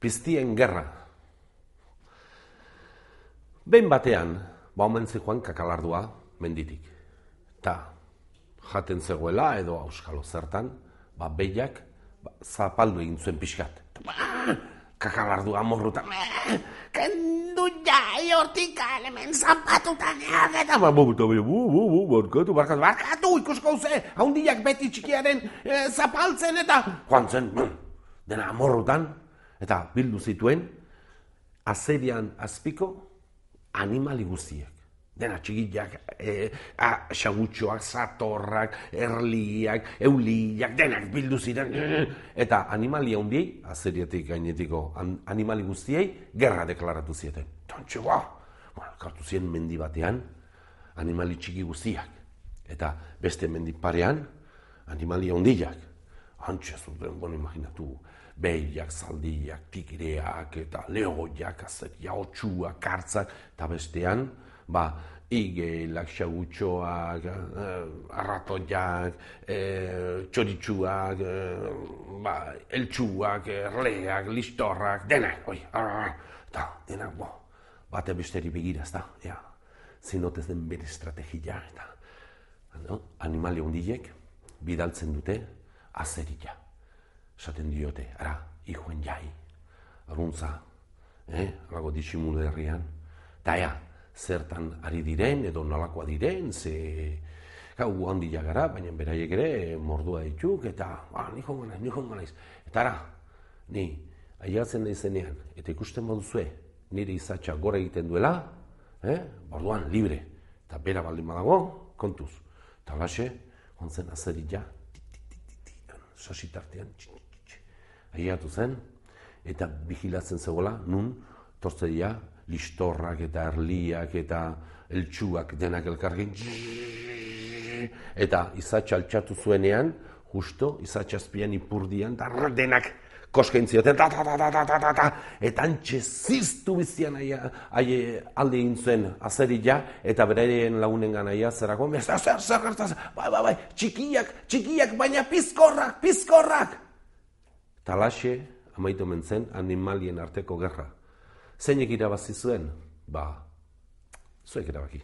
piztien gerra. Behin batean, ba omen joan kakalardua menditik. Ta, jaten zegoela edo auskalo zertan, ba behiak ba, zapaldu egin zuen pixkat. Ba, kakalardua morruta, kendu jai hortik hemen zapatutan eta ba, bu, bu, bu, bu, bu, barkatu, barkatu, barkatu, ikusko ze, haundiak beti txikiaren e, zapaltzen eta joan zen, dena amorrutan, eta bildu zituen, azerian azpiko animali guztiak. Dena txigiak, e, xagutxoak, zatorrak, erliak, euliak, denak bildu ziren. Eta animalia hundiei, azeriatik gainetiko animali guztiei, gerra deklaratu zieten. Tontxe, ba, kartu ziren mendi batean, animali txiki guztiak. Eta beste mendi parean, animalia hundiak. Antxe zuten, bueno, imaginatu, behiak, zaldiak, tikireak, eta lehoiak, azeria, otxuak, kartzak, eta bestean, ba, igelak, xagutxoak, eh, arratoiak, eh, txoritxuak, eh, ba, eltsuak, erleak, listorrak, denak, oi, eta denak, bo, bate besteri begira, ez da, ja, zinotez den bere estrategia, eta, no? animali hundiek, bidaltzen dute, azerila esaten diote, ara, ihuen jai, aruntza, eh, alago disimule herrian, eta ea, zertan ari diren, edo nolakoa diren, ze, gau handia gara, baina beraiek ere, mordua dituk, eta, ah, ni jongo naiz, ni jongo naiz, eta ara, ni, aiatzen da izenean, eta ikusten moduzue, nire izatxa gora egiten duela, eh, borduan, libre, eta bera baldin badago, kontuz, eta laxe, onzen azeri ja, sasitartean, ahiatu zen, eta bigilatzen zegoela, nun, tortzeia, listorrak eta erliak eta eltsuak denak elkargin, eta izatxa altxatu zuenean, justo, izatxazpian ipurdian, da denak koskain zioten, ta, ta, ta, ta, ta, ta, ta, ta, eta antxe ziztu bizian aia, aia alde egin zuen azerila, eta beraien lagunen gana aia, zerako, zer, zer, zer, zer, bai, bai, bai, txikiak, txikiak, baina pizkorrak, pizkorrak! Talaxe, amaitu mentzen, animalien arteko gerra. Zeinek irabazi zuen? Ba, zuek irabaki.